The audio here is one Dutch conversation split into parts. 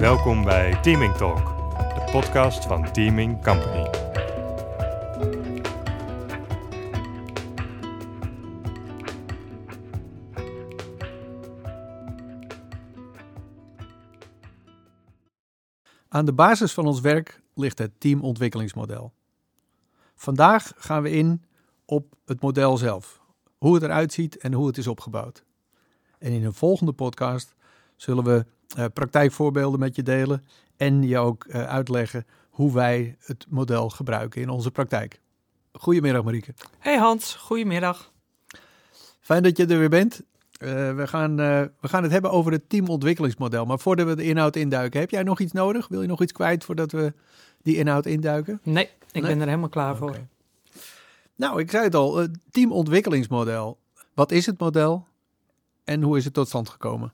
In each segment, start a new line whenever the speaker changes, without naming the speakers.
Welkom bij Teaming Talk, de podcast van Teaming Company.
Aan de basis van ons werk ligt het teamontwikkelingsmodel. Vandaag gaan we in op het model zelf, hoe het eruit ziet en hoe het is opgebouwd. En in een volgende podcast zullen we uh, praktijkvoorbeelden met je delen en je ook uh, uitleggen hoe wij het model gebruiken in onze praktijk. Goedemiddag Marieke.
Hey Hans, goedemiddag.
Fijn dat je er weer bent. Uh, we, gaan, we gaan het hebben over het teamontwikkelingsmodel. Maar voordat we de inhoud induiken, heb jij nog iets nodig? Wil je nog iets kwijt voordat we die inhoud induiken?
Nee, ik ben er helemaal klaar voor.
Nou, ik zei het al, het teamontwikkelingsmodel. Wat is het model en hoe is het tot stand gekomen?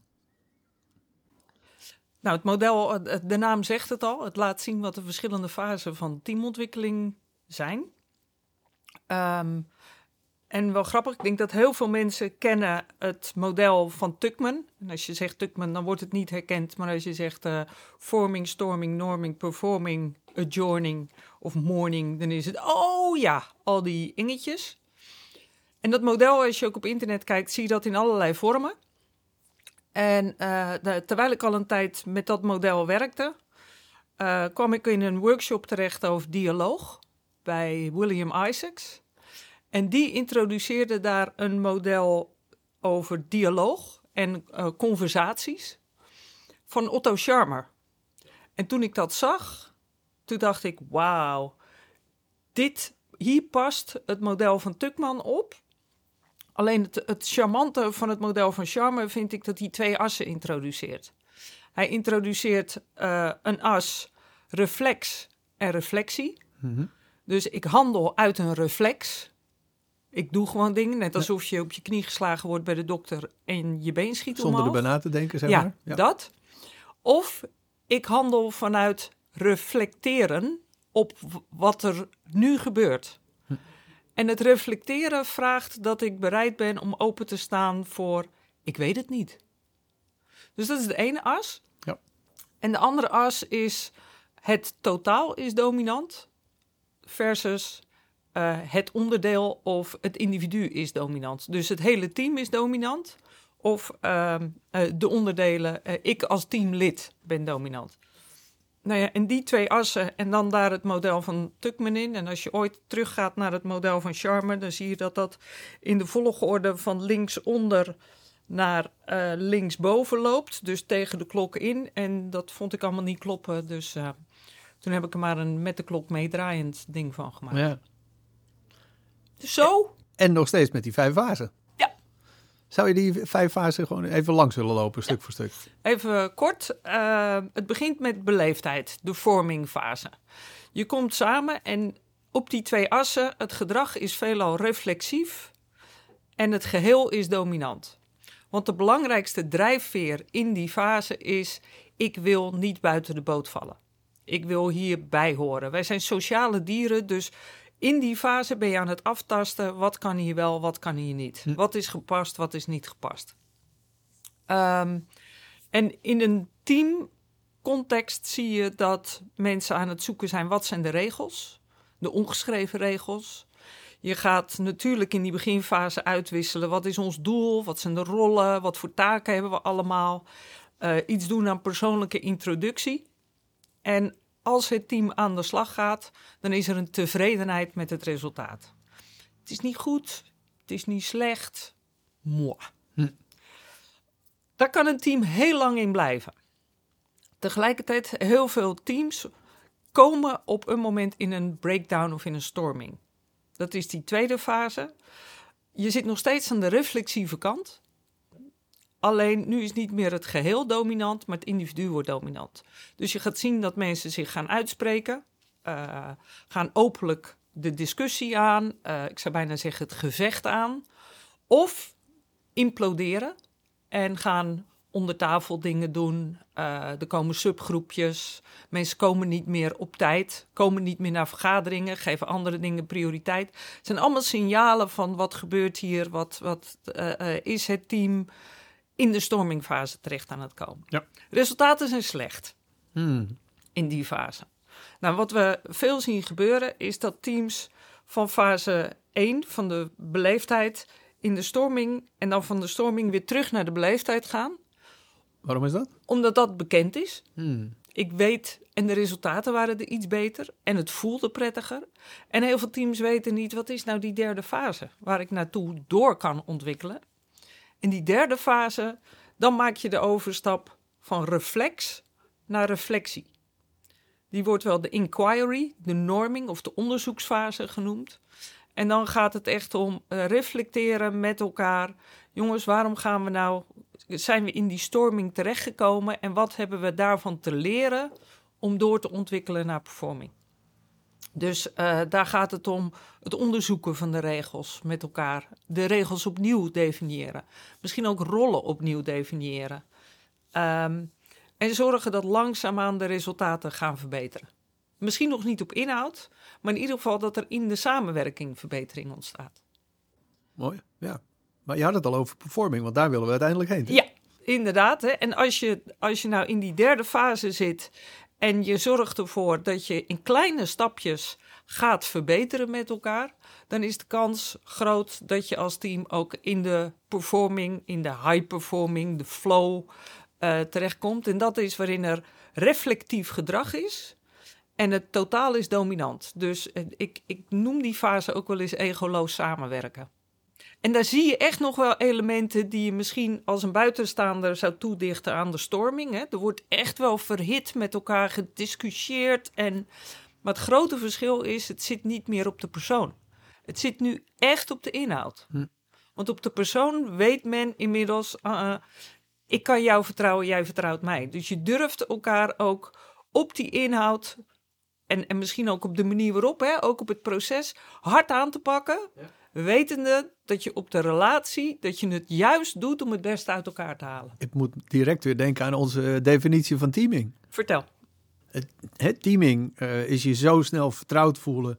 Nou, het model, de naam zegt het al. Het laat zien wat de verschillende fasen van teamontwikkeling zijn. Um, en wel grappig, ik denk dat heel veel mensen kennen het model van Tuckman. En als je zegt Tuckman, dan wordt het niet herkend. Maar als je zegt uh, forming, storming, norming, performing, adjourning of morning, dan is het, oh ja, al die ingetjes. En dat model, als je ook op internet kijkt, zie je dat in allerlei vormen. En de, terwijl ik al een tijd met dat model werkte, uh, kwam ik in een workshop terecht over dialoog bij William Isaacs. En die introduceerde daar een model over dialoog en uh, conversaties van Otto Scharmer. En toen ik dat zag, toen dacht ik, wauw, dit, hier past het model van Tukman op. Alleen het, het charmante van het model van Charme vind ik dat hij twee assen introduceert. Hij introduceert uh, een as reflex en reflectie. Mm -hmm. Dus ik handel uit een reflex. Ik doe gewoon dingen, net alsof je op je knie geslagen wordt bij de dokter en je been schiet
Zonder
omhoog.
erbij na te denken, zeg
ja,
maar.
Ja, dat. Of ik handel vanuit reflecteren op wat er nu gebeurt. En het reflecteren vraagt dat ik bereid ben om open te staan voor ik weet het niet. Dus dat is de ene as.
Ja.
En de andere as is het totaal is dominant versus uh, het onderdeel of het individu is dominant. Dus het hele team is dominant of uh, uh, de onderdelen, ik als teamlid ben dominant. Nou ja, en die twee assen en dan daar het model van Tuckman in. En als je ooit teruggaat naar het model van Charmer, dan zie je dat dat in de volgorde van linksonder naar uh, linksboven loopt. Dus tegen de klok in. En dat vond ik allemaal niet kloppen. Dus uh, toen heb ik er maar een met de klok meedraaiend ding van gemaakt.
Ja.
Dus zo.
En nog steeds met die vijf fasen. Zou je die vijf fasen gewoon even langs willen lopen, stuk ja. voor stuk?
Even kort. Uh, het begint met beleefdheid, de vormingfase. Je komt samen en op die twee assen, het gedrag is veelal reflexief en het geheel is dominant. Want de belangrijkste drijfveer in die fase is: ik wil niet buiten de boot vallen. Ik wil hierbij horen. Wij zijn sociale dieren, dus in die fase ben je aan het aftasten. Wat kan hier wel, wat kan hier niet? Hm. Wat is gepast, wat is niet gepast? Um, en in een teamcontext zie je dat mensen aan het zoeken zijn: wat zijn de regels? De ongeschreven regels. Je gaat natuurlijk in die beginfase uitwisselen. Wat is ons doel? Wat zijn de rollen? Wat voor taken hebben we allemaal? Uh, iets doen aan persoonlijke introductie. En als het team aan de slag gaat, dan is er een tevredenheid met het resultaat. Het is niet goed, het is niet slecht. Moi. Hm. Daar kan een team heel lang in blijven. Tegelijkertijd, heel veel teams komen op een moment in een breakdown of in een storming. Dat is die tweede fase. Je zit nog steeds aan de reflexieve kant. Alleen nu is niet meer het geheel dominant, maar het individu wordt dominant. Dus je gaat zien dat mensen zich gaan uitspreken, uh, gaan openlijk de discussie aan, uh, ik zou bijna zeggen het gevecht aan, of imploderen en gaan onder tafel dingen doen. Uh, er komen subgroepjes, mensen komen niet meer op tijd, komen niet meer naar vergaderingen, geven andere dingen prioriteit. Het zijn allemaal signalen van wat gebeurt hier, wat, wat is het team in de stormingfase terecht aan het komen.
Ja.
Resultaten zijn slecht.
Hmm.
in die fase. Nou, wat we veel zien gebeuren is dat teams van fase 1 van de beleefdheid in de storming en dan van de storming weer terug naar de beleefdheid gaan,
Waarom is dat?
omdat dat bekend is.
Hmm.
Ik weet en de resultaten waren er iets beter en het voelde prettiger. En heel veel teams weten niet wat is nou die derde fase waar ik naartoe door kan ontwikkelen. In die derde fase, dan maak je de overstap van reflex naar reflectie. Die wordt wel de inquiry, de norming of de onderzoeksfase genoemd. En dan gaat het echt om eh, reflecteren met elkaar. Jongens, waarom gaan we nou, zijn we in die storming terechtgekomen en wat hebben we daarvan te leren om door te ontwikkelen naar performing? Dus eh, daar gaat het om het onderzoeken van de regels met elkaar. De regels opnieuw definiëren. Misschien ook rollen opnieuw definiëren. Ehm, en zorgen dat langzaamaan de resultaten gaan verbeteren. Misschien nog niet op inhoud, maar in ieder geval dat er in de samenwerking verbetering ontstaat.
Mooi, ja. Maar je had het al over performing, want daar willen we uiteindelijk heen.
Ja, inderdaad. Hè. En als je, als je nou in die derde fase zit en je zorgt ervoor dat je in kleine stapjes gaat verbeteren met elkaar, dan is de kans groot dat je als team ook in de performing, in de high performing, de flow eh, terechtkomt. En dat is waarin er reflectief gedrag is. En het totaal is dominant. Dus eh, ik, ik noem die fase ook wel eens egoloos samenwerken. En daar zie je echt nog wel elementen die je misschien als een buitenstaander zou toedichten aan de storming. Hè. Er wordt echt wel verhit met elkaar gediscussieerd. En... Maar het grote verschil is, het zit niet meer op de persoon. Het zit nu echt op de inhoud.
Hm.
Want op de persoon weet men inmiddels, uh, ik kan jou vertrouwen, jij vertrouwt mij. Dus je durft elkaar ook op die inhoud en, en misschien ook op de manier waarop, hè, ook op het proces, hard aan te pakken. Wetende dat je op de relatie, dat je het juist doet om het beste uit elkaar te halen.
Ik moet direct weer denken aan onze definitie van teaming.
Vertel.
Het, het teaming eh, is je zo snel vertrouwd voelen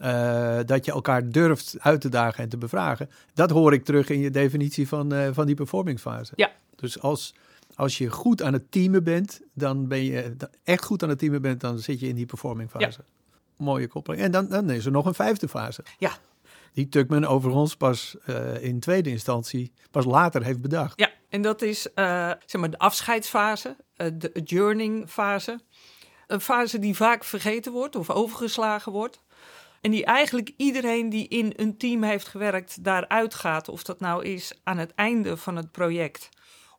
eh, dat je elkaar durft uit te dagen en te bevragen. Dat hoor ik terug in je definitie van, eh, van die performingfase.
Ja.
Dus als, als je goed aan het teamen bent, dan ben je echt goed aan het teamen bent, dan zit je in die performingfase. Mooie koppeling. En dan, dan is er nog een vijfde fase.
Ja.
Die Tuckman overigens pas uh, in tweede instantie, pas later heeft bedacht.
Ja, en dat is uh, zeg maar de afscheidsfase, uh, de adjourning fase. Een fase die vaak vergeten wordt of overgeslagen wordt. En die eigenlijk iedereen die in een team heeft gewerkt daaruit gaat. Of dat nou is aan het einde van het project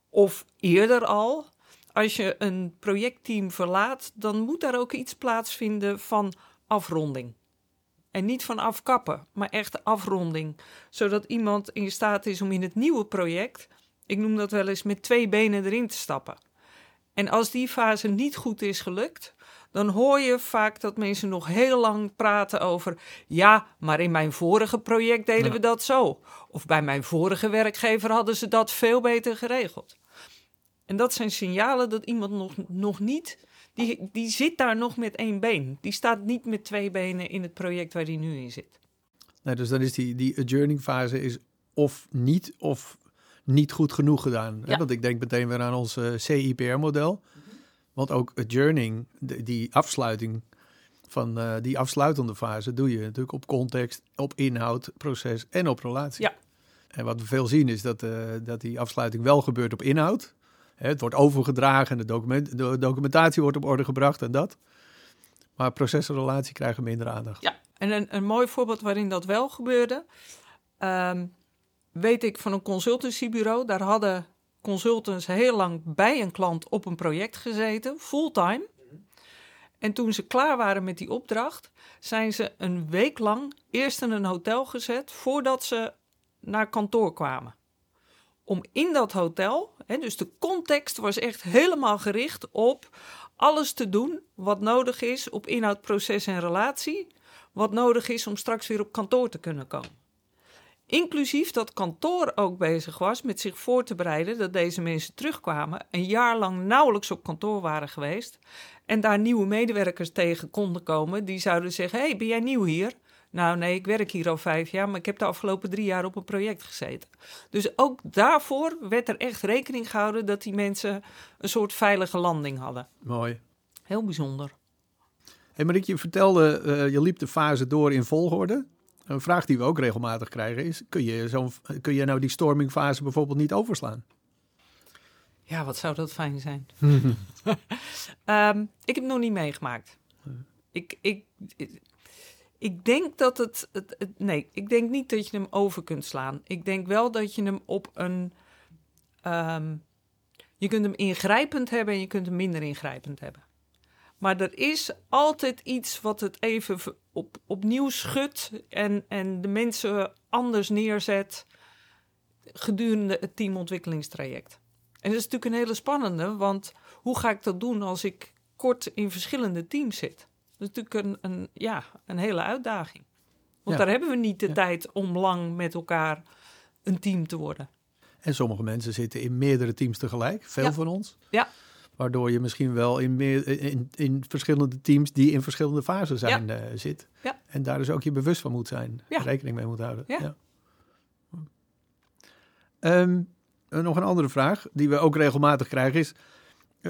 of eerder al. Als je een projectteam verlaat, dan moet daar ook iets plaatsvinden van afronding. En niet van afkappen, maar echt afronding. Zodat iemand in staat is om in het nieuwe project, ik noem dat wel eens, met twee benen erin te stappen. En als die fase niet goed is gelukt, dan hoor je vaak dat mensen nog heel lang praten over: ja, maar in mijn vorige project deden ja. we dat zo. Of bij mijn vorige werkgever hadden ze dat veel beter geregeld. En dat zijn signalen dat iemand nog, nog niet, die, die zit daar nog met één been. Die staat niet met twee benen in het project waar die nu in zit.
Nee, dus dan is die, die adjourning fase is of niet of niet goed genoeg gedaan.
Ja.
Want ik denk meteen weer aan ons uh, CIPR-model. Want ook adjourning, de, die afsluiting van uh, die afsluitende fase, doe je natuurlijk op context, op inhoud, proces en op relatie.
Ja.
En wat we veel zien is dat, uh, dat die afsluiting wel gebeurt op inhoud. Het wordt overgedragen en de, document, de documentatie wordt op orde gebracht en dat. Maar proces en relatie krijgen minder aandacht.
Ja, en een, een mooi voorbeeld waarin dat wel gebeurde, um, weet ik van een consultancybureau. Daar hadden consultants heel lang bij een klant op een project gezeten, fulltime. En toen ze klaar waren met die opdracht, zijn ze een week lang eerst in een hotel gezet voordat ze naar kantoor kwamen. Om in dat hotel, hè, dus de context was echt helemaal gericht op alles te doen wat nodig is op inhoud, proces en relatie. Wat nodig is om straks weer op kantoor te kunnen komen. Inclusief dat kantoor ook bezig was met zich voor te bereiden dat deze mensen terugkwamen, een jaar lang nauwelijks op kantoor waren geweest en daar nieuwe medewerkers tegen konden komen die zouden zeggen: hey, ben jij nieuw hier? Nou nee, ik werk hier al vijf jaar, maar ik heb de afgelopen drie jaar op een project gezeten. Dus ook daarvoor werd er echt rekening gehouden dat die mensen een soort veilige landing hadden.
Mooi.
Heel bijzonder.
Hey Marieke, je vertelde, eh, je liep de fase door in volgorde. Een vraag die we ook regelmatig krijgen is, kun je, zo'n, kun je nou die stormingfase bijvoorbeeld niet overslaan?
Ja, wat zou dat fijn zijn. Ehm, ik heb het nog niet meegemaakt. Ik, ik, ik, denk dat het, het, Nee, ik denk niet dat je hem over kunt slaan. Ik denk wel dat je hem op een. ehm, je kunt hem ingrijpend hebben en je kunt hem minder ingrijpend hebben. Maar er is altijd iets wat het even op, opnieuw schudt en, en de mensen anders neerzet gedurende het teamontwikkelingstraject. En dat is natuurlijk een hele spannende, want hoe ga ik dat doen als ik kort in verschillende teams zit? Dat is natuurlijk een, een, ja, een hele uitdaging. Want
Ja.
daar hebben we niet de
Ja.
tijd om lang met elkaar een team te worden.
En sommige mensen zitten in meerdere teams tegelijk, veel
Ja.
van ons.
Ja.
Waardoor je misschien wel in, meer, in, in verschillende teams die in verschillende fasen zijn eh, zit.
Ja.
En daar dus ook je bewust van moet zijn.
Ja.
Rekening mee moet houden.
Ja.
Ehm, eh, nog een andere vraag die we ook regelmatig krijgen is...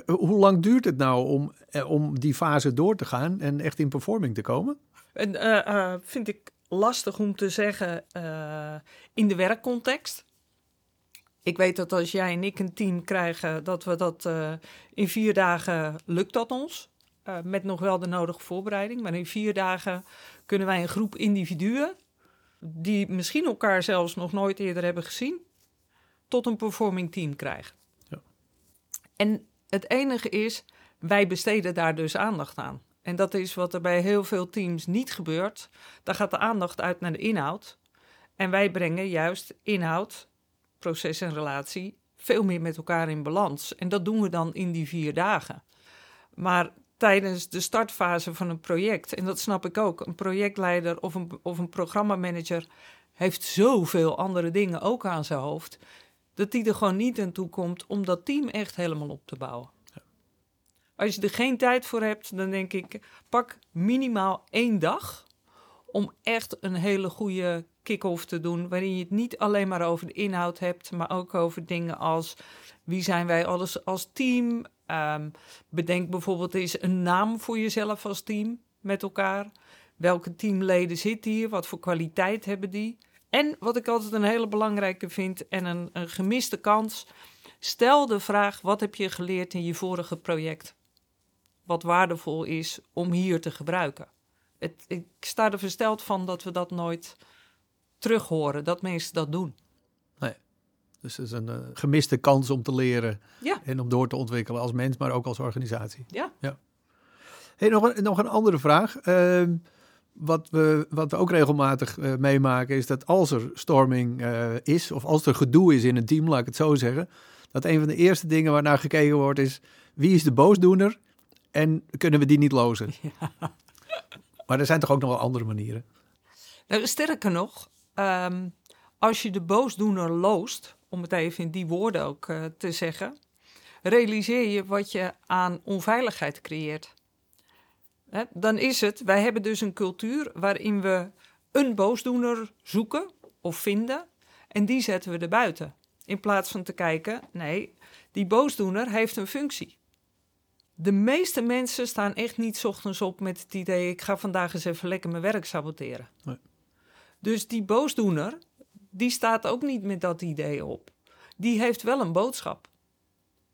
eh, hoe lang duurt het nou om, eh, om die fase door te gaan en echt in performing te komen?
En eh, eh, vind ik lastig om te zeggen eh, in de werkcontext. Ik weet dat als jij en ik een team krijgen, dat we dat eh, in vier dagen lukt dat ons. Eh, met nog wel de nodige voorbereiding. Maar in vier dagen kunnen wij een groep individuen, die misschien elkaar zelfs nog nooit eerder hebben gezien, tot een performing team krijgen.
Ja.
En het enige is, wij besteden daar dus aandacht aan. En dat is wat er bij heel veel teams niet gebeurt. Daar gaat de aandacht uit naar de inhoud. En wij brengen juist inhoud, proces en relatie veel meer met elkaar in balans. En dat doen we dan in die vier dagen. Maar tijdens de startfase van een project, en dat snap ik ook, een projectleider of een, of een programmamanager heeft zoveel andere dingen ook aan zijn hoofd, dat die er gewoon niet aan toe komt om dat team echt helemaal op te bouwen. Als je er geen tijd voor hebt, dan denk ik, pak minimaal één dag om echt een hele goede kick-off te doen, waarin je het niet alleen maar over de inhoud hebt, maar ook over dingen als wie zijn wij alles als team. Ehm, bedenk bijvoorbeeld eens een naam voor jezelf als team met elkaar. Welke teamleden zitten hier? Wat voor kwaliteit hebben die? En wat ik altijd een hele belangrijke vind en een, een gemiste kans. Stel de vraag: wat heb je geleerd in je vorige project? Wat waardevol is om hier te gebruiken. Het, ik sta er versteld van dat we dat nooit terug horen, dat mensen dat doen.
Dus het is een eh, gemiste kans om te leren
Ja.
en om door te ontwikkelen als mens, maar ook als organisatie.
Ja.
Hey, nog, een, nog een andere vraag. Ehm, wat, we, wat we ook regelmatig eh, meemaken is dat als er storming eh, is, of als er gedoe is in een team, laat ik het zo zeggen, dat een van de eerste dingen waarnaar gekeken wordt is wie is de boosdoener en kunnen we die niet lozen? Maar er zijn toch ook nog wel andere manieren?
Nou, sterker nog, ehm, als je de boosdoener loost, om het even in die woorden ook eh, te zeggen, realiseer je wat je aan onveiligheid creëert. Hè, dan is het, wij hebben dus een cultuur waarin we een boosdoener zoeken of vinden en die zetten we er buiten. In plaats van te kijken, nee, die boosdoener heeft een functie. De meeste mensen staan echt niet 's ochtends op met het idee: ik ga vandaag eens even lekker mijn werk saboteren.
Nee.
Dus die boosdoener, die staat ook niet met dat idee op. Die heeft wel een boodschap.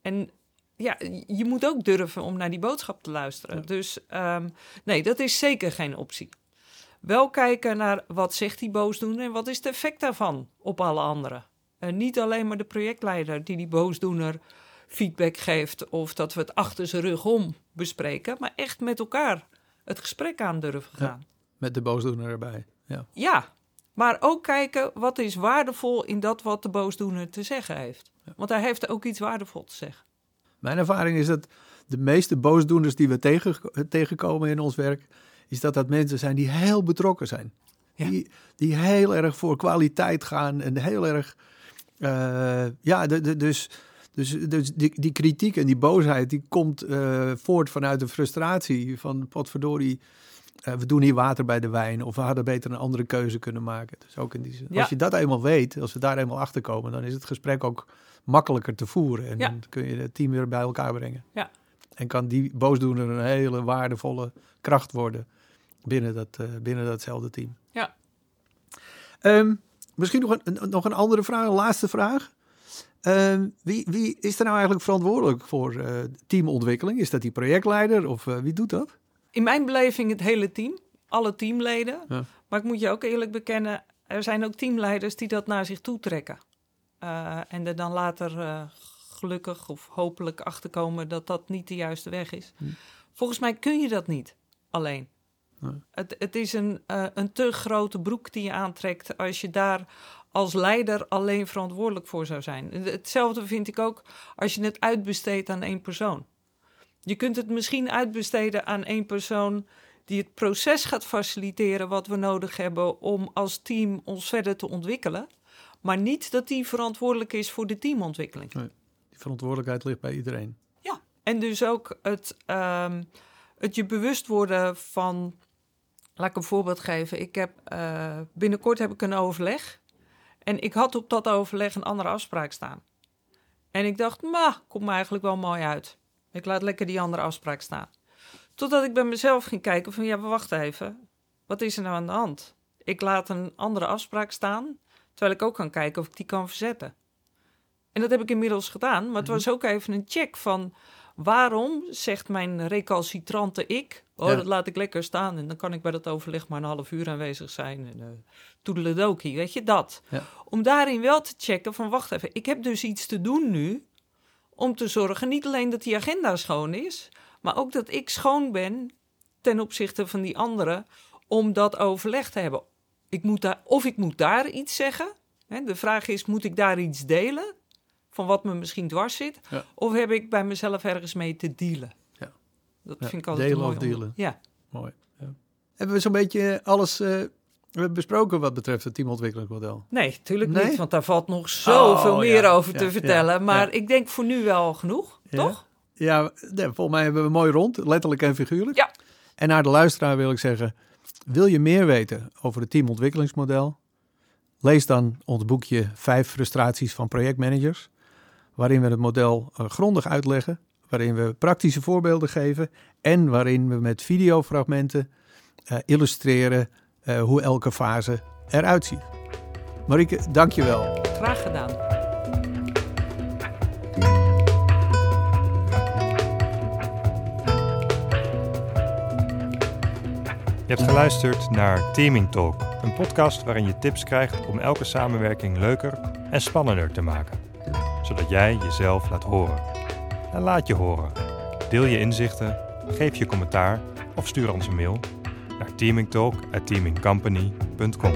En ja, je moet ook durven om naar die boodschap te luisteren.
Ja.
Dus ehm, nee, dat is zeker geen optie. Wel kijken naar wat zegt die boosdoener en wat is het effect daarvan op alle anderen. En niet alleen maar de projectleider die die boosdoener feedback geeft of dat we het achter zijn rug om bespreken, maar echt met elkaar het gesprek aan durven
Ja.
gaan.
Met de boosdoener erbij. Ja.
Ja, maar ook kijken wat is waardevol in dat wat de boosdoener te zeggen heeft. Want hij heeft ook iets waardevol te zeggen.
Mijn ervaring is dat de meeste boosdoeners die we tegen, tegenkomen in ons werk, is dat dat mensen zijn die heel betrokken zijn.
Ja.
Die, die heel erg voor kwaliteit gaan en heel erg, eh, ja, de, de- dus, dus, dus die, die kritiek en die boosheid, die komt eh, voort vanuit de frustratie van, potverdorie, eh, we doen hier water bij de wijn of we hadden beter een andere keuze kunnen maken. Dus ook in die zin.
Ja.
Als je dat eenmaal weet, als we daar eenmaal achter komen, dan is het gesprek ook makkelijker te voeren en
Ja.
dan kun je het team weer bij elkaar brengen.
Ja.
En kan die boosdoener een hele waardevolle kracht worden binnen, dat, uh, binnen datzelfde team.
Ja.
Um, misschien nog een, nog een andere vraag, een laatste vraag. Uh, wie, wie, is er nou eigenlijk verantwoordelijk voor uh, teamontwikkeling? Is dat die projectleider of uh, wie doet dat?
In mijn beleving het hele team, alle teamleden. Ja. Maar ik moet je ook eerlijk bekennen, er zijn ook teamleiders die dat naar zich toe trekken. En er dan later gelukkig of hopelijk achterkomen dat dat niet de juiste weg is. Hm. Volgens mij kun je dat niet alleen. Het, het, is een, uh, een te grote broek die je aantrekt als je daar als leider alleen verantwoordelijk voor zou zijn. Hetzelfde vind ik ook als je het uitbesteedt aan één persoon. Je kunt het misschien uitbesteden aan één persoon die het proces gaat faciliteren wat we nodig hebben om als team ons verder te ontwikkelen, maar niet dat die verantwoordelijk is voor de teamontwikkeling.
Nee, die verantwoordelijkheid ligt bij iedereen.
Ja, en dus ook het, um, het je bewust worden van Laat ik een voorbeeld geven. Ik heb, uh, binnenkort heb ik een overleg. En ik had op dat overleg een andere afspraak staan. En ik dacht, ma, komt me eigenlijk wel mooi uit. Ik laat lekker die andere afspraak staan. Totdat ik bij mezelf ging kijken van, ja, wacht even. Wat is er nou aan de hand? Ik laat een andere afspraak staan, terwijl ik ook kan kijken of ik die kan verzetten. En dat heb ik inmiddels gedaan, maar het mhm. was ook even een check van waarom zegt mijn recalcitrante ik, oh dat laat ik lekker staan en dan kan ik bij dat overleg maar een half uur aanwezig zijn en uh, toedeledokie, weet je dat. Ja. Om daarin wel te checken van wacht even, ik heb dus iets te doen nu om te zorgen niet alleen dat die agenda schoon is, maar ook dat ik schoon ben ten opzichte van die anderen om dat overleg te hebben. Ik moet daar, of ik moet daar iets zeggen. Hè, de vraag is, moet ik daar iets delen? van wat me misschien dwars zit? Of heb ik bij mezelf ergens mee te dealen? Ja. Dat vind ik altijd
Delen
mooi.
of dealen.
Ja.
Mooi. Hebben we zo'n beetje alles uh, besproken wat betreft het teamontwikkelingsmodel?
Nee, natuurlijk niet, want daar valt nog zoveel oh, meer over te vertellen. maar ik denk voor nu wel genoeg, toch?
Ja, volgens mij hebben we mooi rond, letterlijk en figuurlijk.
Ja.
En naar de luisteraar wil ik zeggen, wil je meer weten over het teamontwikkelingsmodel? Lees dan ons boekje Vijf frustraties van projectmanagers waarin we het model uh, grondig uitleggen, waarin we praktische voorbeelden geven en waarin we met videofragmenten uh, illustreren uh, hoe elke fase eruit ziet. Marieke, dankjewel.
Graag gedaan.
Je hebt geluisterd naar Teaming Talk, een podcast waarin je tips krijgt om elke samenwerking leuker en spannender te maken zodat jij jezelf laat horen. En laat je horen. Deel je inzichten, geef je commentaar of stuur ons een mail naar teamingtalk@teamingcompany.com.